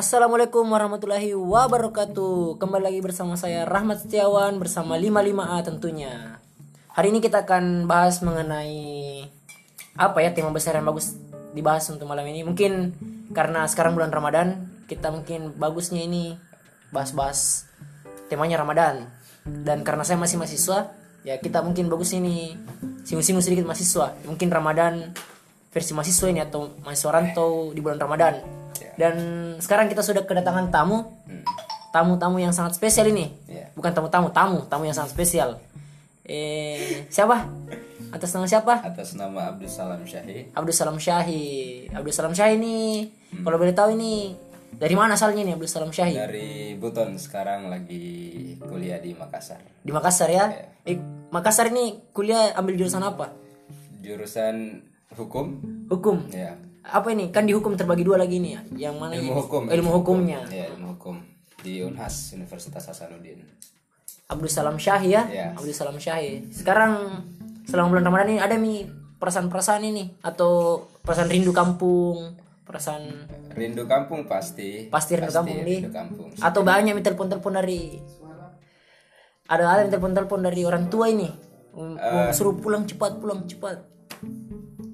Assalamualaikum warahmatullahi wabarakatuh. Kembali lagi bersama saya Rahmat Setiawan Bersama 55A tentunya. Hari ini kita akan bahas mengenai Apa ya tema besar yang bagus dibahas untuk malam ini. Mungkin karena sekarang bulan Ramadan Kita mungkin bagusnya ini Bahas-bahas temanya Ramadan. Dan karena saya masih mahasiswa Ya kita mungkin bagus ini Singgung-singgung sedikit mahasiswa. Mungkin Ramadan versi mahasiswa ini Atau mahasiswa rantau di bulan Ramadan dan sekarang kita sudah kedatangan tamu, tamu-tamu yang sangat spesial ini. Iya. Bukan tamu-tamu, tamu, tamu yang sangat spesial. Eh, siapa? Atas nama siapa? atas nama Abdul Salam Syahi Abdul Salam Syahi. Abdul Salam Syahi ini, kalau boleh tahu ini dari mana asalnya nih Abdul Salam Syahi? dari Buton sekarang lagi kuliah di Makassar Di Makassar ya. Eh, Makassar ini kuliah ambil jurusan apa? jurusan hukum Hukum. ya Apa ini? Kan di hukum terbagi dua lagi nih. ya. Yang mana? ilmu ini? hukum Ilmu hukumnya. ya ilmu hukum di Unhas Universitas Hasanuddin Abdul Salam Syahi ya. Iya. Abdul Salam Syahi. Sekarang selama bulan Ramadan ini ada mi perasaan-perasaan ini atau perasaan rindu kampung, perasaan rindu kampung pasti Pasti rindu kampung, Di. rindu kampung atau banyak mi telepon-telepon dari ada ada telepon-telepon dari orang tua ini. Um, Eh. suruh pulang cepat, pulang cepat.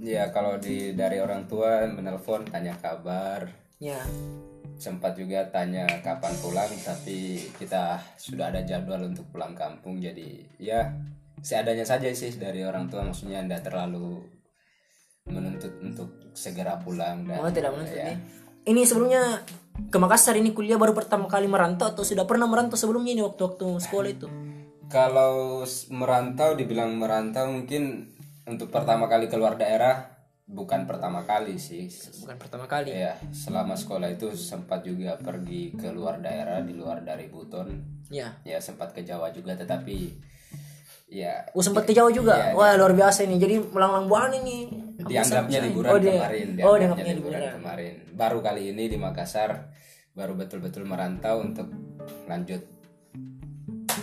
Ya kalau di dari orang tua menelpon tanya kabar Ya. sempat juga tanya kapan pulang tapi kita sudah ada jadwal untuk pulang kampung jadi ya seadanya saja sih dari orang tua maksudnya tidak terlalu menuntut untuk segera pulang dan Oh, tidak menuntut ya, nih. Ini sebelumnya ke Makassar ini kuliah baru pertama kali merantau atau sudah pernah merantau sebelumnya ini waktu-waktu sekolah itu? kalau merantau dibilang merantau mungkin untuk pertama kali keluar daerah bukan pertama kali sih Bukan pertama kali. ya selama sekolah itu sempat juga pergi ke luar daerah di luar dari Buton Ya. ya sempat ke Jawa juga tetapi ya Oh sempat ke Jawa juga. Iya, Wah luar biasa ini. Jadi melanglang buana ini. dianggapnya liburan Oh, dia- kemarin Oh dianggapnya liburan liburan. kemarin baru kali ini di Makassar baru betul-betul merantau untuk lanjut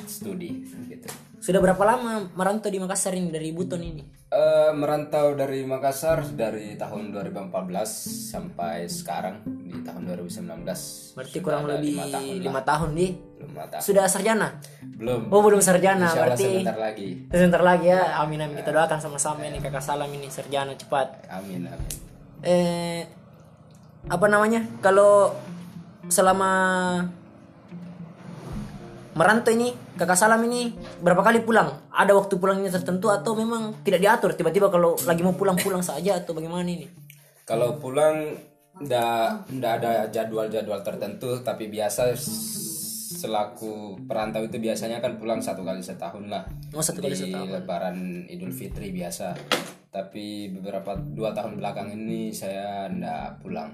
studi gitu Sudah berapa lama merantau di Makassar ini dari Buton ini? Eh, merantau dari Makassar dari tahun 2014 sampai sekarang di tahun 2019 Berarti Sudah kurang lebih lima tahun lah. lima tahun di. belum tahun Sudah sarjana? belum Oh belum sarjana Insya Allah berarti. sebentar lagi Sebentar lagi ya. Amin amin kita doakan sama-sama ini kakak salam ini sarjana cepat. amin amin Eh apa namanya? Kalau selama merantau ini kakak salam ini berapa kali pulang? Ada waktu pulangnya tertentu atau memang tidak diatur? Tiba-tiba kalau lagi mau pulang pulang saja atau bagaimana ini? Kalau pulang ndak ndak ada jadwal-jadwal tertentu tapi biasa selaku perantau itu biasanya kan pulang satu kali setahun lah Oh satu kali di setahun. Lebaran Idul Fitri biasa. Tapi beberapa dua tahun belakang ini saya ndak pulang.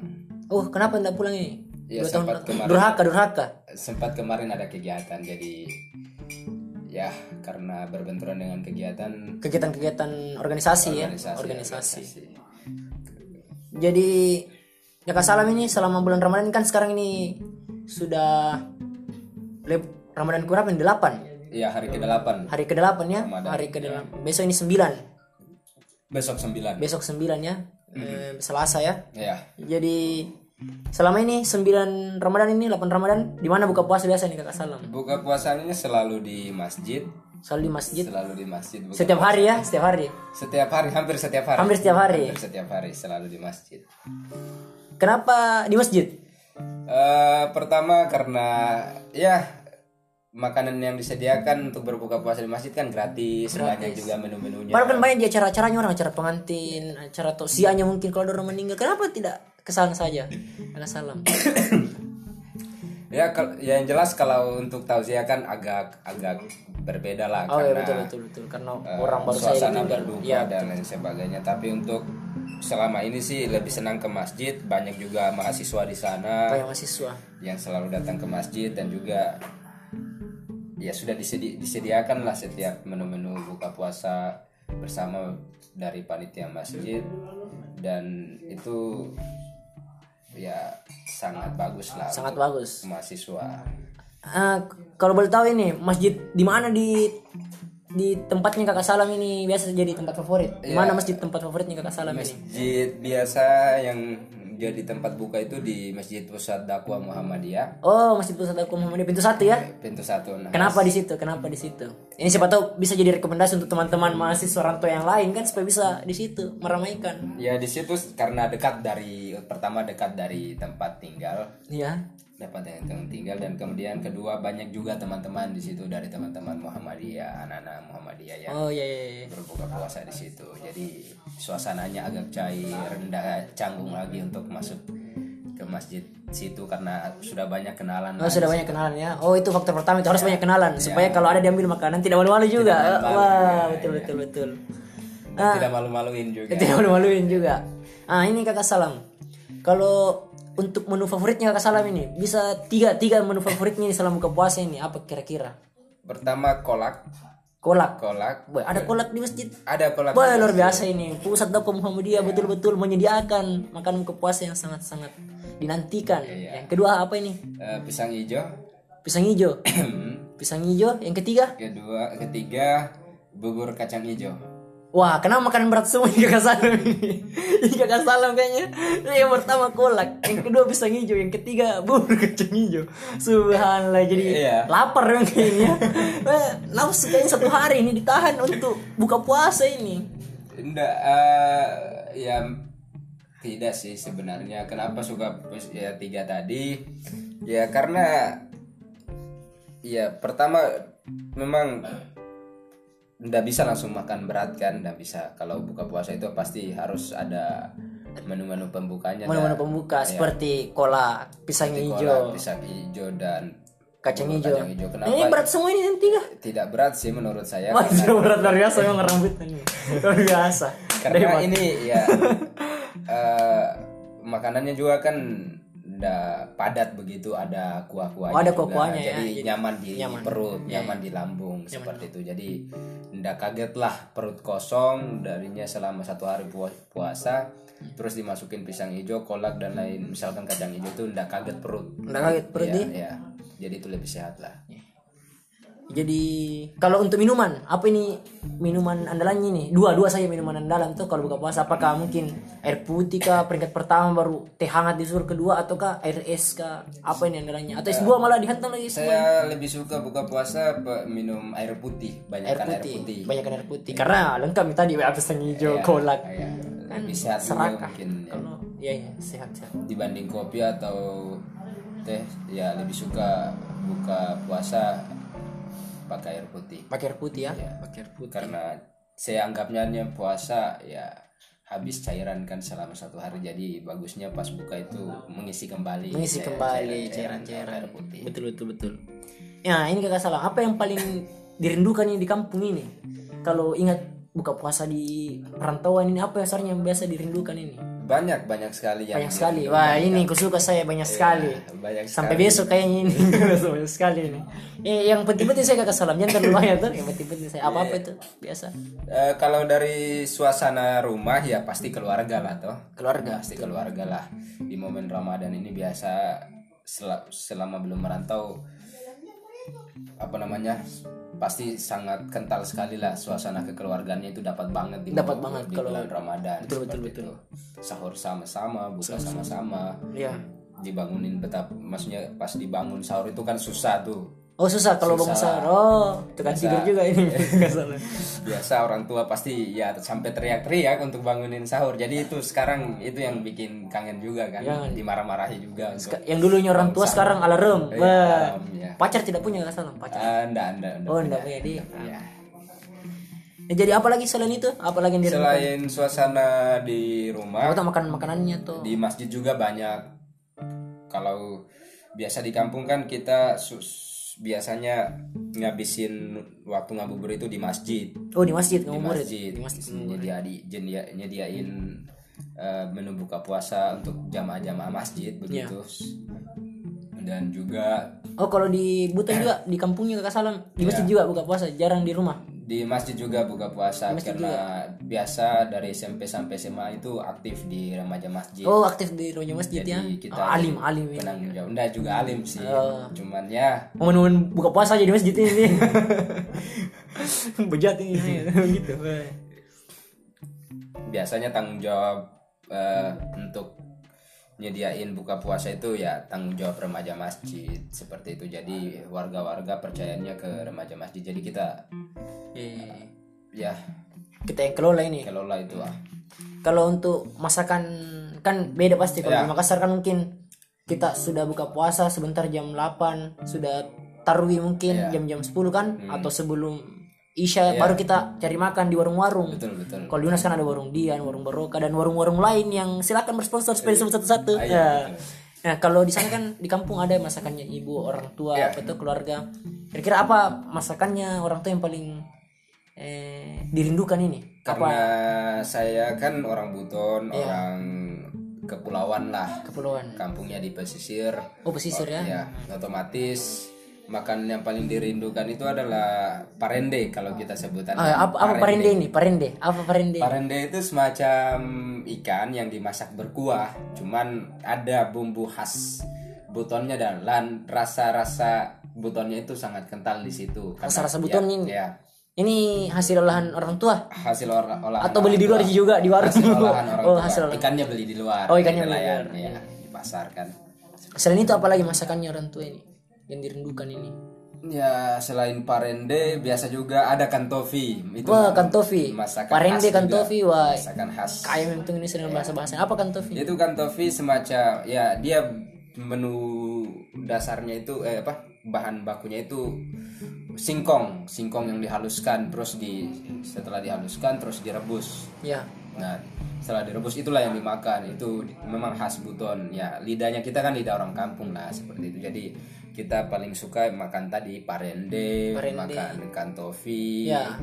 Oh kenapa tidak pulang ini? Ya, Dua tahun sempat belakang. kemarin. durhaka durhaka. Sempat kemarin ada kegiatan jadi ya karena berbenturan dengan kegiatan Kegiatan-kegiatan organisasi, ya, organisasi. organisasi. organisasi. Jadi ya Kak Salam ini selama bulan Ramadan kan sekarang ini sudah Ramadan kurang ini 8 Ya hari ke-8 hari ke-8 ya Ramadan, hari ke-8 besok ini 9 besok 9. besok 9 ya eh, Selasa ya Ya. jadi selama ini 9 Ramadan ini 8 Ramadan di mana buka puasa biasa nih Kakak Salam? Buka puasanya selalu di masjid, selalu di masjid? Selalu di masjid. Buka setiap hari ya? Setiap hari? Setiap hari, hampir setiap hari. hampir setiap hari? Hampir setiap hari selalu di masjid. kenapa di masjid? Eh, pertama karena ya makanan yang disediakan untuk berbuka puasa di masjid kan gratis, banyak juga menu-menunya. Padahal kan banyak di acara-acaranya orang acara pengantin, acara tausiahnya mungkin kalau ada orang meninggal. Kenapa tidak ke sana saja? Kakak salam. Ya, kal- ya yang jelas kalau untuk tausiah kan agak agak berbeda lah Oh iya karena betul betul betul karena eh, orang baru saya suasana berduka Iya. dan lain sebagainya. Tapi untuk selama ini sih lebih senang ke masjid, banyak juga mahasiswa di sana Kayak mahasiswa. yang selalu datang ke masjid dan juga ya sudah disedi- disediakan lah setiap menu-menu buka puasa bersama dari panitia masjid dan itu ya sangat bagus lah Sangat bagus. mahasiswa Eh, kalau boleh tahu ini masjid di mana di di tempatnya kakak salam ini biasa jadi tempat favorit. Di mana masjid tempat favoritnya kakak salam ini? masjid biasa yang jadi tempat buka itu di Masjid Pusat Dakwah Muhammadiyah Oh, Masjid Pusat Dakwah Muhammadiyah pintu satu ya? pintu satu nah, Kenapa di situ? Kenapa di situ? Ini siapa tahu bisa jadi rekomendasi untuk teman-teman mahasiswa rantau yang lain kan supaya bisa di situ meramaikan. ya di situ karena dekat dari pertama dekat dari tempat tinggal Iya. Dapat yang tinggal dan kemudian kedua banyak juga teman-teman di situ dari teman-teman Muhammadiyah anak-anak Muhammadiyah yang Oh iya iya. iya. berbuka puasa di situ jadi suasananya agak cair rendah canggung lagi untuk masuk ke masjid situ karena sudah banyak kenalan Oh sudah banyak kenalan ya. Oh itu faktor pertama itu harus banyak kenalan supaya kalau ada diambil makanan tidak malu-malu juga. Wah betul betul betul. Ah, tidak malu-maluin juga tidak malu-maluin juga. Ah ini kakak salam. Kalau untuk menu favoritnya kakak salam ini bisa tiga tiga menu favoritnya ini selama buka puasa ini apa kira-kira? pertama kolak Kolak. kolak Boy, ada kolak di masjid. ada kolak Wah luar biasa ini Pusat Dakwah Muhammadiyah betul-betul menyediakan makanan buka puasa yang sangat-sangat dinantikan. Yang kedua apa ini? Eh, pisang hijau Pisang hijau. Pisang hijau. Yang ketiga? kedua ketiga bubur kacang hijau Wah, kenapa makanan berat semua ini kakak salam ini? Kakak salam kayaknya. Yang pertama kolak, yang kedua pisang hijau, yang ketiga bubur kacang hijau. Subhanallah, jadi Iya. lapar memang kayaknya. Eh, Nafsu kayaknya satu hari ini ditahan untuk buka puasa ini. enggak eh, ya tidak sih sebenarnya kenapa suka ya tiga tadi ya karena ya pertama memang ndak bisa langsung makan berat kan ndak bisa kalau buka puasa itu pasti harus ada menu-menu pembukanya Menu-menu dan pembuka seperti kolak, pisang hijau, kolak, pisang hijau dan kacang hijau. kacang hijau. Nah, ini kenapa berat semua ini tiga. tidak berat sih menurut saya Wah, karena- berat luar biasa memang rambut ini. Luar biasa. karena ini ya eh, makanannya juga kan ndak padat begitu ada kuah-kuahnya Oh, ada juga. kuah-kuahnya ya, jadi, jadi nyaman di nyaman. perut nyaman di lambung seperti itu. Jadi ndak kaget lah perut kosong darinya selama satu hari pua- puasa terus dimasukin pisang hijau kolak dan lain misalkan kacang hijau itu ndak kaget perut. Nggak kaget perut ya, ya. jadi itu lebih sehat lah Jadi kalau untuk minuman, apa ini minuman andalannya ini? Dua, dua saja minuman andalan tuh kalau buka puasa. Apakah mungkin air putih kah peringkat pertama baru teh hangat disuruh kedua ataukah air es kah? Apa ini andalannya? Atau es buah malah dihantam lagi saya lebih suka buka puasa minum air putih banyak Air air putih, putih banyak air putih. Karena lengkap nih tadi apa pisang hijau, kolak. Ya, lebih sehat Serakah. mungkin ya. Kalau ya ya sehat sehat. dibanding kopi atau teh ya lebih suka buka puasa pakai air putih Pakai air putih ya. Ya. Pakai air putih. karena saya anggapnya nya puasa ya habis cairan kan selama satu hari jadi bagusnya pas buka itu mengisi kembali Mengisi cairan- kembali cairan- cairan-cairan. air putih Betul betul betul. Ya ini kakak salah. Apa yang paling dirindukan ini di kampung ini? Kalau ingat buka puasa di perantauan ini apa yang sebenarnya yang biasa dirindukan ini? Banyak banyak sekali yang Banyak sekali. Wah ini kusuka saya banyak sekali. banyak Sampai sekali. besok kayaknya ini banyak sekali ini. Eh, yang penting-penting saya kakak salam jangan terlalu banyak tuh. Yang penting-penting saya apa apa itu biasa. Eh, kalau dari suasana rumah ya pasti keluarga lah toh Keluarga. pasti keluarga lah di momen Ramadan ini biasa sel- selama belum merantau apa namanya pasti sangat kental sekali lah suasana kekeluargaannya itu dapat banget di Dapat banget di kalau- bulan Ramadan Betul, betul, betul. itu. sahur sama-sama buka sama-sama Iya. dibangunin betapa maksudnya pas dibangun sahur itu kan susah tuh Oh susah kalau bangun sahur. Oh, tukang tidur juga ini. Biasa orang tua pasti ya sampai teriak-teriak untuk bangunin sahur jadi itu sekarang itu yang bikin kangen juga kan Jangan. dimarah-marahi juga yang dulunya orang tua sekarang alarm. Wah. alarm, ya. Pacar tidak punya nggak salah pacar. Ah, enggak, enggak, enggak Oh, punya. enggak punya. Iya. Ya, jadi apa lagi selain itu? Apa lagi yang di Selain suasana di rumah, Atau makan makanannya tuh. di masjid juga banyak. Kalau biasa di kampung kan kita sus- biasanya ngabisin waktu ngabuburit itu di masjid. Oh di masjid Di ngabuburit. masjid. Di masjid. Nyediain, nyedia- nyediain eh, menu buka puasa untuk jamaah-jamaah masjid Iya. begitu. Dan juga Oh kalau di Buton juga di kampungnya kakak salam di masjid Iya. juga buka puasa jarang di rumah. Di masjid juga buka puasa karena biasa dari SMP sampai SMA itu aktif di remaja masjid. Oh aktif di rumahnya masjid ya. Jadi kita Oh, alim alim penanggung jawab. Enggak juga alim sih. Oh. Cuman ya nemuin buka puasa aja di masjid ini. Bejat ini gitu. biasanya tanggung jawab eh, untuk nyediain buka puasa itu ya tanggung jawab remaja masjid seperti itu jadi warga-warga percayanya ke remaja masjid jadi kita Eh, ya kita yang kelola ini kelola itu ah kalau untuk masakan kan beda pasti kalau Ya. di Makassar kan mungkin kita sudah buka puasa sebentar jam 8 sudah tarwi mungkin Ya. jam-jam 10 kan Hmm. atau sebelum Isya baru kita cari makan di warung-warung betul betul kalau di Unas kan ada warung Dian, warung Baroka dan warung-warung lain yang silakan bersponsor supaya disebut satu-satu. Iya, Ya. Nah, kalau di sana kan di kampung ada masakannya ibu, orang tua, apa tuh keluarga. Kira-kira apa masakannya orang tua yang paling eh, dirindukan ini? karena saya kan orang Buton Iya. orang kepulauan lah Kepulauan. kampungnya di pesisir Oh, pesisir ya. ya otomatis makan yang paling dirindukan itu adalah parende kalau kita sebutan Ah, apa apa parende ini? Parende. Apa parende? Parende itu semacam ikan yang dimasak berkuah, cuman ada bumbu khas butonnya dan lan rasa-rasa butonnya itu sangat kental di situ. Rasa-rasa ya, buton ini? Ya, Ini hasil olahan orang tua hasil olah- olahan atau beli di luar tua. juga di warung? Hasil olahan orang oh, tua. hasil olahan. Ikannya beli di luar. Oh, ikannya beli di luar. ya, di pasar kan. Selain itu apa lagi masakannya orang tua ini yang dirindukan ini? Ya, selain parende biasa juga ada kantofi. Itu Wah, kantofi. masakan Parende khas juga. kantofi, wah. Masakan khas. Kayak memang ini dengan bahasa-bahasa apa kan Tofi? Itu kan tofi semacam ya dia menu dasarnya itu eh apa bahan bakunya itu singkong, singkong yang dihaluskan terus di setelah dihaluskan terus direbus. Ya. Nah, setelah direbus itulah yang dimakan. Itu memang khas Buton. Ya, lidahnya kita kan lidah orang kampung lah seperti itu. Jadi kita paling suka makan tadi parende, Parende. makan ikan tofi Ya.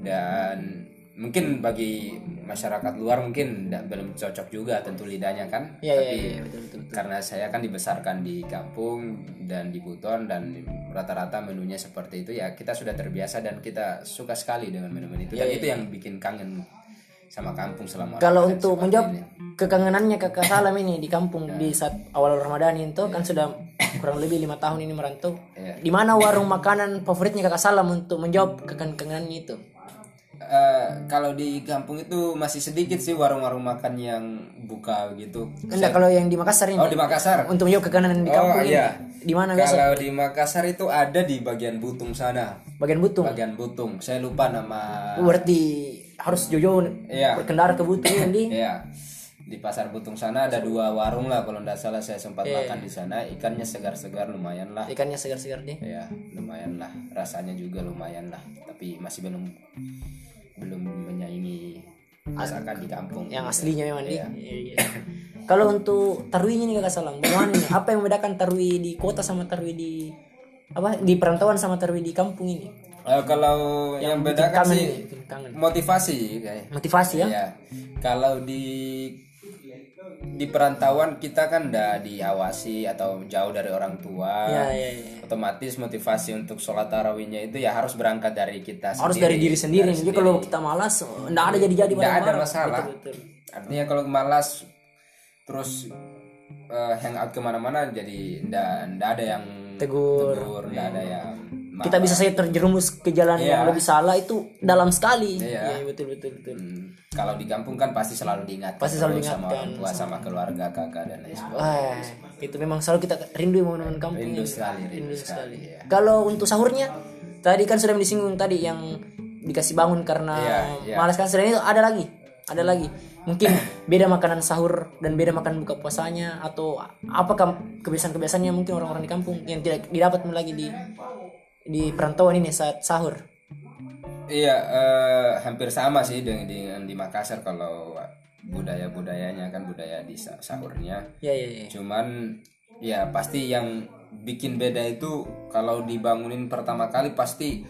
dan mungkin bagi masyarakat luar mungkin belum cocok juga tentu lidahnya kan Ya, ya, tapi ya, betul, betul, betul. karena saya kan dibesarkan di kampung dan di Buton dan rata-rata menunya seperti itu ya kita sudah terbiasa dan kita suka sekali dengan menu-menu itu dan itu yang bikin kangen sama kampung selama Kalau Ramadan untuk menjawab ini. kekangenannya kakak Salam ini di kampung di saat awal Ramadan itu kan sudah kurang lebih lima tahun ini merantau. Iya. Di mana warung makanan favoritnya kakak Salam untuk menjawab kekangenannya itu? Eh, kalau di kampung itu masih sedikit sih warung-warung makan yang buka gitu Enggak kalau yang di Makassar ini oh di Makassar untuk menjawab kekangenan di kampung oh ini. iya Di mana biasa? kalau di Makassar itu ada di bagian Butung sana Bagian Butung. bagian Butung saya lupa nama Oh, Berarti harus jauh-jauh Iya. berkendara ke Butung yang di Iya. Di pasar Butung sana ada dua warung lah kalau tidak salah saya sempat makan di sana. Ikannya segar-segar lumayan lah. ikannya segar-segar deh. Ya, lumayan lah. Rasanya juga lumayan lah. Tapi masih belum belum menyaingi masakan di kampung. Yang aslinya memang di. Iya. Iya, iya. Kalau untuk tarwinya nih kakak Salam, bagaimana nih? Apa yang membedakan tarwi di kota sama tarwi di apa di perantauan sama tarwi di kampung ini? Eh, kalau yang, bedakan kangen sih ini, bikin kangen. motivasi kayak. Motivasi ya? Ya. Kalau di di perantauan kita kan udah diawasi atau jauh dari orang tua. Iya, iya, iya. Otomatis motivasi untuk sholat tarawihnya itu ya harus berangkat dari kita Harus sendiri. dari diri sendiri. Dari Jadi kalau kita malas, enggak ada jadi-jadi Nggak ada masalah. Betul, betul. Artinya kalau malas terus eh, hangout ke mana-mana jadi ndak ndak ada yang Tegur. tegur ndak ada yang Kita bisa saja terjerumus ke jalan Iya. yang lebih salah itu dalam sekali. Iya. Iya, betul betul betul. Hmm, kalau di kampung kan pasti selalu diingatkan Pasti selalu terus sama diingatkan, orang tua sama keluarga kakak dan lain sebagainya Wah, itu memang selalu kita rindu momen-momen kampung rindu sekali rindu, Rindu sekali, sekali. ya. Kalau untuk sahurnya, tadi kan sudah disinggung tadi yang dikasih bangun karena Iya, iya. malas kan selain itu ada lagi, ada lagi. Mungkin beda makanan sahur dan beda makan buka puasanya atau apakah kebiasaan-kebiasaannya mungkin orang-orang di kampung yang tidak didapat lagi di di perantauan ini saat sahur. Iya, eh, hampir sama sih dengan, dengan di Makassar kalau budaya-budayanya kan budaya di sa- sahurnya. Ya ya ya. Cuman ya pasti yang bikin beda itu kalau dibangunin pertama kali pasti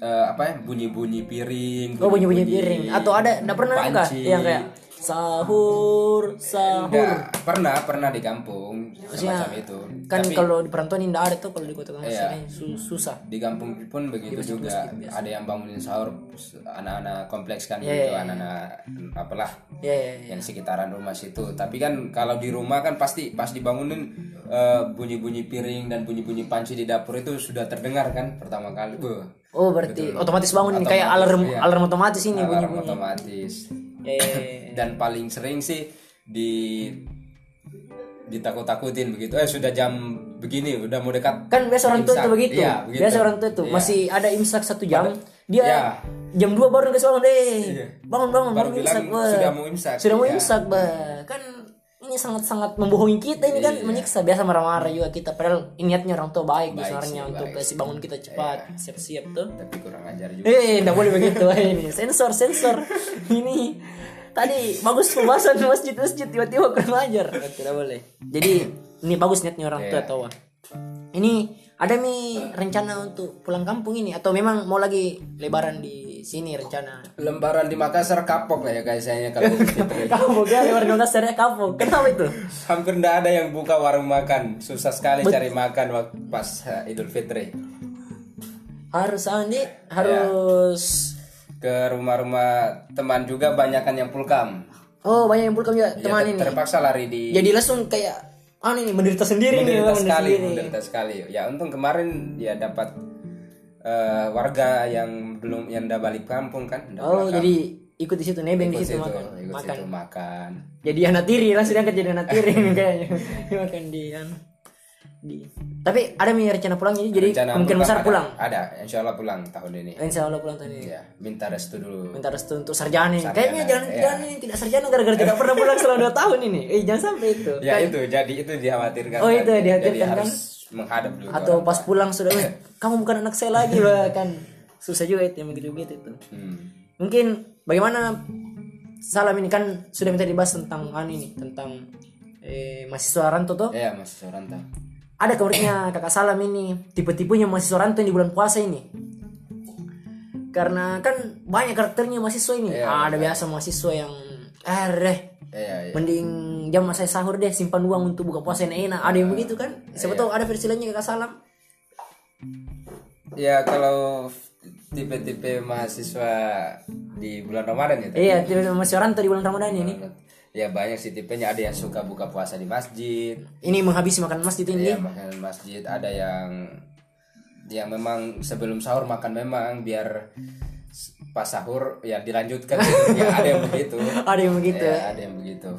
eh, apa ya bunyi-bunyi piring. Oh bunyi-bunyi piring atau ada enggak pernah panci. yang kayak sahur sahur. Nggak, pernah pernah di kampung Maksudnya, semacam itu. Kan Tapi kalau di perantauan enggak ada tuh kalau di kota Iya. Susah. di kampung pun begitu juga ada yang bangunin sahur anak-anak kompleks kan Iya, gitu anak-anak apalah Ya ya ya. yang sekitaran rumah situ tapi kan kalau di rumah kan pasti pas dibangunin eh, bunyi-bunyi piring dan bunyi-bunyi panci di dapur itu sudah terdengar kan pertama kali Oh berarti otomatis bangun ini kayak alarm iya. alarm otomatis ini bunyi alarm bunyi. otomatis Ya, ya, ya. dan paling sering sih di ditakut-takutin begitu eh sudah jam begini udah mau dekat kan biasa orang tua itu begitu Iya, begitu. biasa orang tua itu Iya. masih ada imsak satu jam dia Iya. jam 2 baru kasih bangun deh bangun bangun Baru bangun bilang imsak sudah mau imsak. sudah mau Iya. imsak bah kan ini sangat sangat membohongi kita ini kan Iya. menyiksa biasa marah-marah juga kita padahal niatnya orang tua baik, Baik sebenarnya sih, untuk baik. Iya. kasih bangun kita cepat siap-siap tuh tapi kurang ajar juga Eh, enggak boleh begitu ini. Sensor, sensor. Ini tadi bagus pembahasan masjid masjid tiba-tiba kurang ajar. Tidak boleh. Jadi ini bagus niatnya orang tua Iya. tahu. Ini ada mi rencana untuk pulang kampung ini atau memang mau lagi lebaran di sini rencana? lembaran di Makassar kapok lah ya guys saya kalau Fitri. Kamu gak lebaran 12 hari kamu. Kenapa itu? hampir tidak ada yang buka warung makan susah sekali cari makan waktu pas eh, Idul Fitri Harus Andi harus ke rumah-rumah teman juga banyakan yang pulkam Oh, banyak yang pulkam juga Ya, teman ter- ini. terpaksa lari di Jadi langsung kayak ah ini menderita sendiri nih, menderita menderita sekali sendiri. menderita sekali ya untung kemarin ya dapat eh, warga yang belum yang udah balik kampung kan udah Oh, pulang jadi ikut di situ nebeng di situ makan. ikut makan. situ makan Jadi anak tiri langsung diangkat jadi anak tiri kayaknya. makan di anu. Di. Tapi ada nih rencana pulang ini jadi Rencana kemungkinan besar ada, pulang. ada. Insya Allah pulang tahun ini. Insya Allah pulang tadi ya minta restu dulu. Minta restu untuk sarjana. Sarjana, kayaknya jangan iya. jangan ini tidak sarjana gara-gara tidak pernah pulang selama 2 tahun ini. Eh jangan sampai itu. Ya itu. Jadi itu dikhawatirkan. Oh, kan. itu dikhawatirkan kan? harus menghadap dulu atau pas pulang sudah "Weh, kamu bukan anak saya lagi bah kan? Susah juga itu yang begitu begitu itu. Hmm. mungkin bagaimana salam ini? Kan sudah minta dibahas tentang anu ini tentang eh, mahasiswa rantau tuh ya masih rantau ada kabarnya kakak salam ini. Tipe-tipenya mahasiswa rantau di bulan puasa ini. Karena kan banyak karakternya mahasiswa ini. Ada biasa mahasiswa yang eh deh Iya, iya. mending jam saya sahur deh simpan uang untuk buka puasa yang enak. Ada yang begitu kan? Siapa tahu ada versi lainnya kakak salam. Ya kalau tipe-tipe mahasiswa di bulan Ramadan ya. iya tipe mahasiswa rantau di bulan ramadan ini Ya banyak sih tipenya. Ada yang suka buka puasa di masjid, ini menghabisi makan masjid ini. Ya makan masjid, ada yang yang memang sebelum sahur makan memang biar pas sahur ya dilanjutkan ya ada yang begitu. ada yang begitu. Ya, ada yang begitu.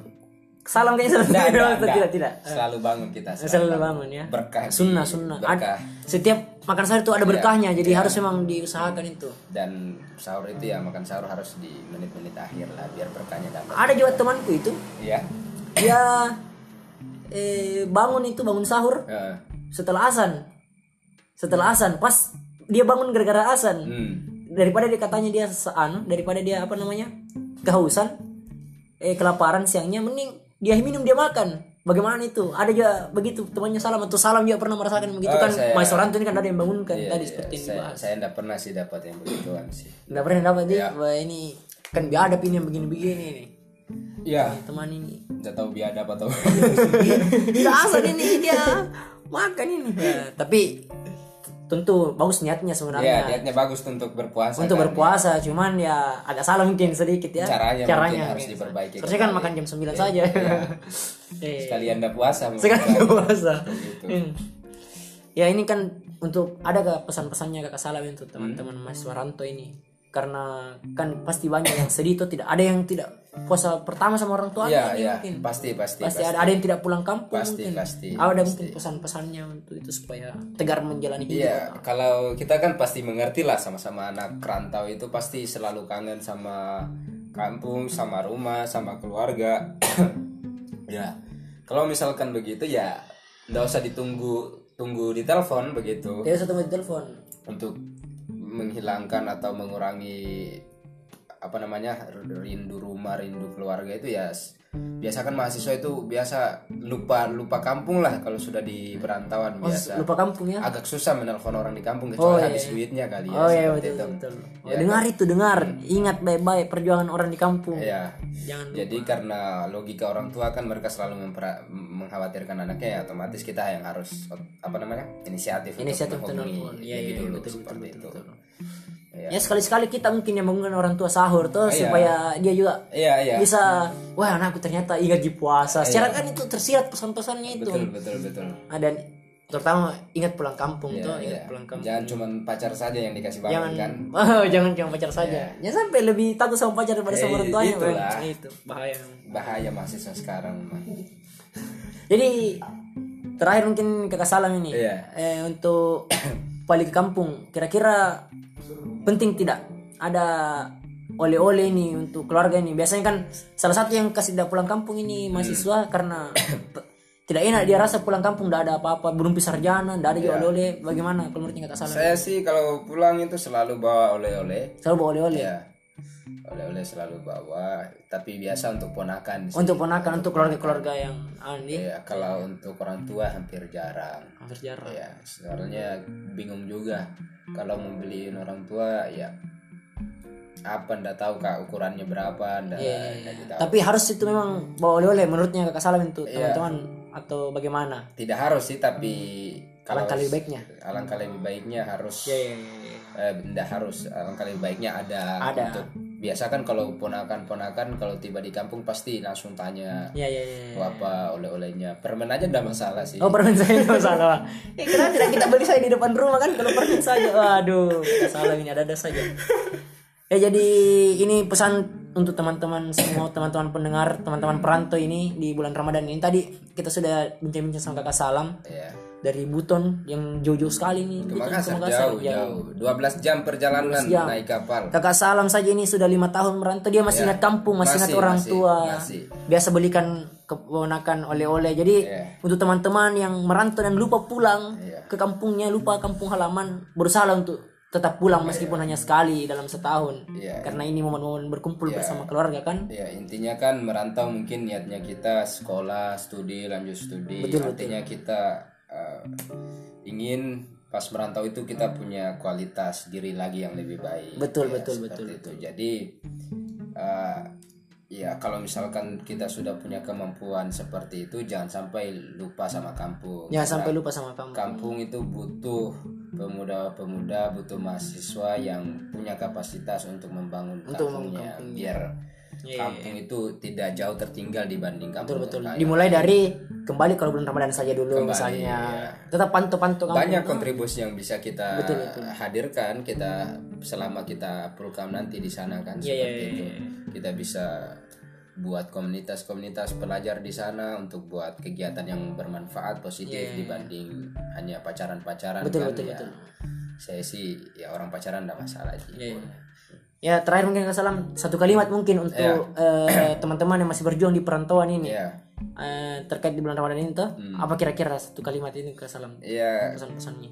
Salam kayaknya nggak, tidak nggak. tidak tidak Selalu bangun kita. selalu bangun ya Berkah. sunnah sunnah Berkah. Ad- setiap makan sahur itu ada berkahnya jadi harus memang diusahakan itu Dan sahur itu ya makan sahur harus di menit-menit akhir lah biar berkahnya dapat. ada juga temanku itu Ya. dia eh, bangun itu bangun sahur Eh, setelah azan setelah azan pas dia bangun gara-gara azan hmm. daripada dia katanya dia sean daripada dia apa namanya kehausan eh kelaparan siangnya mending dia minum dia makan bagaimana itu ada juga begitu temannya salam atau salam juga pernah merasakan begitu Oh, kan saya- mahasiswa rantau ini kan ada yang bangunkan Iya, tadi iya. seperti yang saya, dibahas saya enggak pernah sih dapat yang begituan sih. nggak pernah dapat Iya. wah ini kan biadab ini yang begini-begini nih Iya. teman ini Enggak tahu biadab atau tidak asal ini dia makan ini Ya, tapi tentu bagus niatnya Iya, sebenarnya niatnya bagus untuk berpuasa. untuk kan. berpuasa cuman ya agak salah mungkin sedikit ya Caranya mungkin harus diperbaiki Seharusnya kan makan jam 9 saja eh, Sekalian enggak puasa. mungkin. sekarang puasa Begitu. Hmm. ya ini kan untuk ada gak pesan-pesannya kakak salam untuk teman-teman mahasiswa rantau ini karena kan pasti banyak yang sedih tuh tidak. Ada yang tidak puasa pertama sama orang tua Iya, ini iya. mungkin. Pasti, pasti, pasti pasti. ada. Ada yang tidak pulang kampung Pasti, mungkin. pasti, ada mungkin pesan-pesannya untuk itu supaya tegar menjalani hidup. Iya, kalau kita kan pasti mengerti lah sama-sama anak rantau itu pasti selalu kangen sama kampung, sama rumah, sama keluarga. ya, kalau misalkan begitu ya nggak usah ditunggu tunggu di telepon begitu. Dia satu mau telepon. Untuk menghilangkan atau mengurangi apa namanya rindu rumah rindu keluarga itu ya biasa kan mahasiswa itu biasa lupa lupa kampung lah kalau sudah di perantauan biasa. lupa kampung ya? Agak susah menelpon orang di kampung kecuali habis duitnya kali ya oh iya betul itu. betul. Oh, dengar itu dengar. Ingat baik-baik perjuangan orang di kampung. Ya jangan jadi karena logika orang tua kan mereka selalu mempera- mengkhawatirkan anaknya ya otomatis kita yang harus apa namanya inisiatif Inisiatif untuk menghubungi. Iya, lebih iya, dulu betul, seperti itu. Ya. Ya sekali-sekali kita mungkin yang bangunkan orang tua sahur tuh Iya. supaya dia juga iya iya bisa wah anakku ternyata ingat di puasa secara kan itu tersirat pesan-pesannya itu betul betul betul ada terutama ingat pulang kampung tuh Iya. ingat pulang kampung jangan cuma pacar saja yang dikasih bangun jangan kan oh, jangan cuma pacar saja jangan sampai lebih takut sama pacar daripada sama Eh, orang tuanya itulah. Bang. itu bahaya bahaya mahasiswa sekarang. Jadi terakhir mungkin kakak salam ini Iya. eh, untuk balik ke kampung. Kira-kira penting tidak ada oleh-oleh ini untuk keluarga ini. Biasanya kan salah satu yang kasih tidak pulang kampung ini mahasiswa karena tidak enak dia rasa pulang kampung tidak ada apa-apa belum sarjana tidak ada juga oleh-oleh bagaimana kalau menurut kakak salam Saya sih kalau pulang itu selalu bawa oleh-oleh. selalu bawa oleh-oleh Ya. Oleh-oleh selalu bawa, tapi biasa untuk ponakan sih. untuk ponakan untuk keluarga-keluarga yang ini Ya, kalau untuk orang tua hampir jarang. hampir jarang Ya, soalnya bingung juga kalau mau beliin orang tua ya apa ndak tahu kak ukurannya berapa ndak ndak tahu. tapi harus itu memang bawa oleh-oleh menurutnya kakak salam untuk Iya. teman-teman atau bagaimana Tidak harus sih tapi kalau alangkah lebih baiknya alangkah lebih baiknya harus ya, ya, ya, ya. eh, ndak harus alangkah lebih baiknya ada, Ada. untuk biasa kan kalau ponakan-ponakan kalau tiba di kampung pasti langsung tanya ya ya ya "Oh, apa oleh-olehnya permen aja ndak masalah sih Oh permen saya nggak salah. Eh kenapa tidak kita beli saya di depan rumah kan kalau permen saja. Waduh, kita salah ini ada-ada saja. Ya jadi ini pesan untuk teman-teman semua teman-teman pendengar, teman-teman perantau ini di bulan Ramadan ini. Tadi kita sudah bincang-bincang sama kakak Salam ya dari Buton yang jauh-jauh sekali nih. ke Makassar Makassar. jauh Ya. jauh 12 jam perjalanan jam. naik kapal Kakak Salam saja ini sudah lima tahun merantau dia masih Ya. ingat kampung, masih, ingat orang masih, tua. masih. Biasa belikan keponakan oleh-oleh. Jadi Ya. untuk teman-teman yang merantau dan lupa pulang Ya. ke kampungnya, lupa kampung halaman, berusaha untuk tetap pulang meskipun hanya sekali dalam setahun. Ya. Karena ini momen-momen berkumpul bersama keluarga kan. Ya intinya kan merantau mungkin niatnya kita sekolah, studi, lanjut studi. Artinya kita eh, ingin pas merantau itu kita punya kualitas diri lagi yang lebih baik. Betul, Ya, betul, betul, itu. Jadi eh, ya kalau misalkan kita sudah punya kemampuan seperti itu jangan sampai lupa sama kampung. Ya sampai lupa sama kamu. Kampung itu butuh pemuda-pemuda, butuh mahasiswa yang punya kapasitas untuk membangun kampungnya biar kampung itu tidak jauh tertinggal dibanding kampung Betul. terkaya. Dimulai dari kembali kalau bulan Ramadan saja dulu misalnya. iya. Tetap pantau-pantau kampung. Banyak kontribusi yang bisa kita hadirkan kita selama kita program nanti di sana kan Iya, seperti itu. Kita bisa buat komunitas-komunitas pelajar di sana untuk buat kegiatan yang bermanfaat positif dibanding hanya pacaran-pacaran Iya, Betul, kan betul, ya. betul. Saya sih ya orang pacaran enggak masalah sih. Iya, Ya terakhir mungkin Kak Salam satu kalimat mungkin untuk eh, teman-teman yang masih berjuang di perantauan ini. Iya. Eh, terkait di bulan Ramadan ini tuh apa kira-kira satu kalimat ini Kak Salam Iya, pesan-pesannya.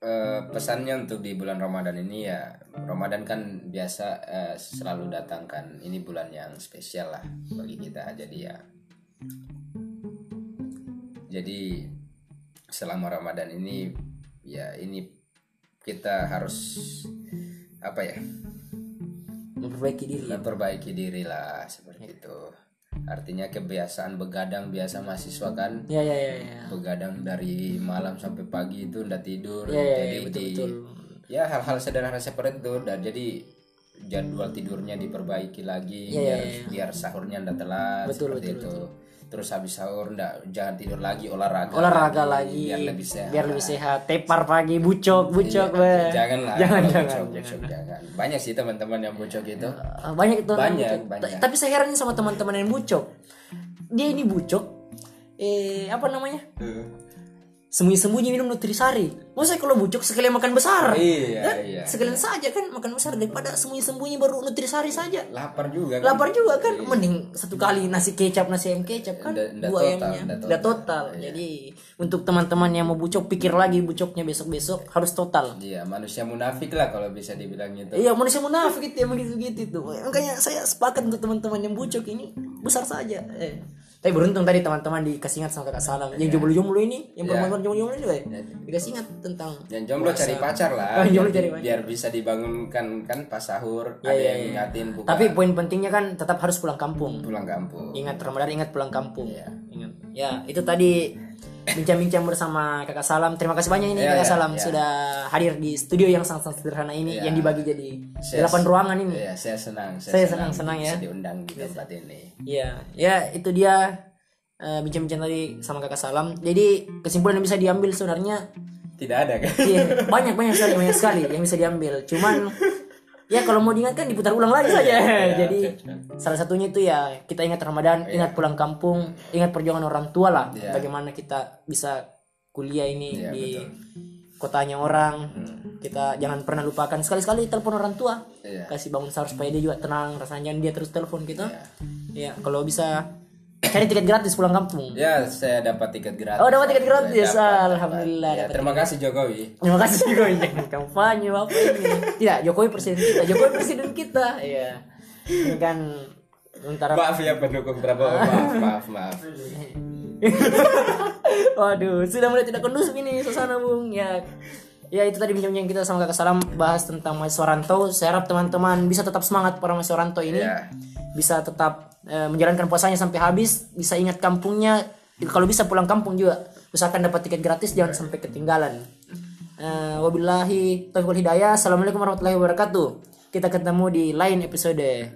Eh, pesannya untuk di bulan Ramadan ini ya Ramadan kan biasa eh, selalu datangkan. Ini bulan yang spesial lah bagi kita. Jadi ya. Jadi selama Ramadan ini ya ini kita harus apa ya? Memperbaiki diri. Memperbaiki diri lah seperti itu. Artinya kebiasaan begadang biasa mahasiswa kan? Ya ya ya ya. Begadang dari malam sampai pagi itu udah tidur ya, ya, jadi betul, di betul. ya hal-hal sederhana seperti itu dan jadi jadwal tidurnya diperbaiki lagi Ya, biar biar sahurnya ndak telat Betul, seperti itu terus habis sahur ndak jangan tidur lagi olahraga olahraga lagi biar lebih sehat. biar lebih sehat. Tepar pagi bucok bucok be. jangan lah jangan jangan. bocok, bocok, jangan. Banyak sih teman-teman yang bocok itu Eh, banyak itu Banyak, bucok. banyak. Ta- tapi saya heran sama teman-teman yang bucok. Dia ini bucok eh apa namanya sembunyi-sembunyi minum nutrisari. Maksudnya kalau bucok sekalian makan besar. Iya Kan? iya sekalian saja kan makan besar daripada sembunyi-sembunyi baru nutrisari saja. Lapar juga kan? Lapar juga kan? Mending satu kali nasi kecap nasi ayam kecap kan? Nggak- nggak dua total, ayamnya. nggak nggak total. jadi untuk teman-teman yang mau bucok pikir lagi bucoknya besok-besok harus total. Iya manusia munafik lah kalau bisa dibilang gitu. Iya manusia munafik itu yang begitu begitu itu. Makanya saya sepakat untuk teman-teman yang bucok ini besar saja. Eh. Tapi beruntung tadi teman-teman dikasih ingat sama kakak Salam. Yang jomblo-jomblo ini, yang perempuan jomblo-jomblo ini, weh. dikasih ingat tentang yang jomblo cari pacar lah Oh, jomblo biar, cari pacar. biar bisa dibangunkan kan pas sahur ada yang ingatin buka Tapi poin pentingnya kan tetap harus pulang kampung. pulang kampung Ingat Ramadan, ingat pulang kampung. Ingat. Ya itu tadi bincang-bincang bersama kakak Salam. Terima kasih banyak ini Iya, kakak iya, Salam iya. sudah hadir di studio yang sangat-sangat sederhana ini yang dibagi jadi Saya- delapan ruangan ini. Iya, saya senang Saya senang-senang ya. bisa diundang di tempat ini Iya, ya itu dia eh, bincang-bincang tadi sama kakak Salam. Jadi kesimpulan yang bisa diambil sebenarnya tidak ada kan iya, banyak banyak sekali banyak sekali yang bisa diambil. Cuman ya kalau mau diingatkan diputar ulang lagi saja. Iya, jadi salah satunya itu ya kita ingat Ramadan ingat pulang kampung ingat perjuangan orang tua lah. Iya. bagaimana kita bisa kuliah ini Iya, di betul. kotanya orang. Kita jangan pernah lupakan. Sekali-sekali telepon orang tua. Iya. kasih bangun sahur supaya dia juga tenang rasanya dia terus telepon kita. Ya kalau bisa cari tiket gratis pulang kampung Ya, saya dapat tiket gratis. Oh, dapat tiket gratis. Dapat, Alhamdulillah, dapat. Ya, terima kasih Jokowi. Terima kasih Jokowi jangan kampanye apa ini. Tidak, Jokowi presiden kita. Jokowi presiden kita. Iya. Kan antara Maaf ya pendukung Prabowo. Maaf, maaf, maaf. Waduh, sudah mulai tidak kondusif ini suasana Bung. Ya. Ya itu tadi bincang-bincang kita sama Kakak Salam bahas tentang mahasiswa rantau. Saya harap teman-teman bisa tetap semangat para mahasiswa rantau ini. Ya. Bisa tetap eh, menjalankan puasanya sampai habis, bisa ingat kampungnya. Kalau bisa pulang kampung juga, usahakan dapat tiket gratis jangan sampai ketinggalan. Eh, wabillahi taufiq wal hidayah. Assalamualaikum warahmatullahi wabarakatuh. Kita ketemu di lain episode.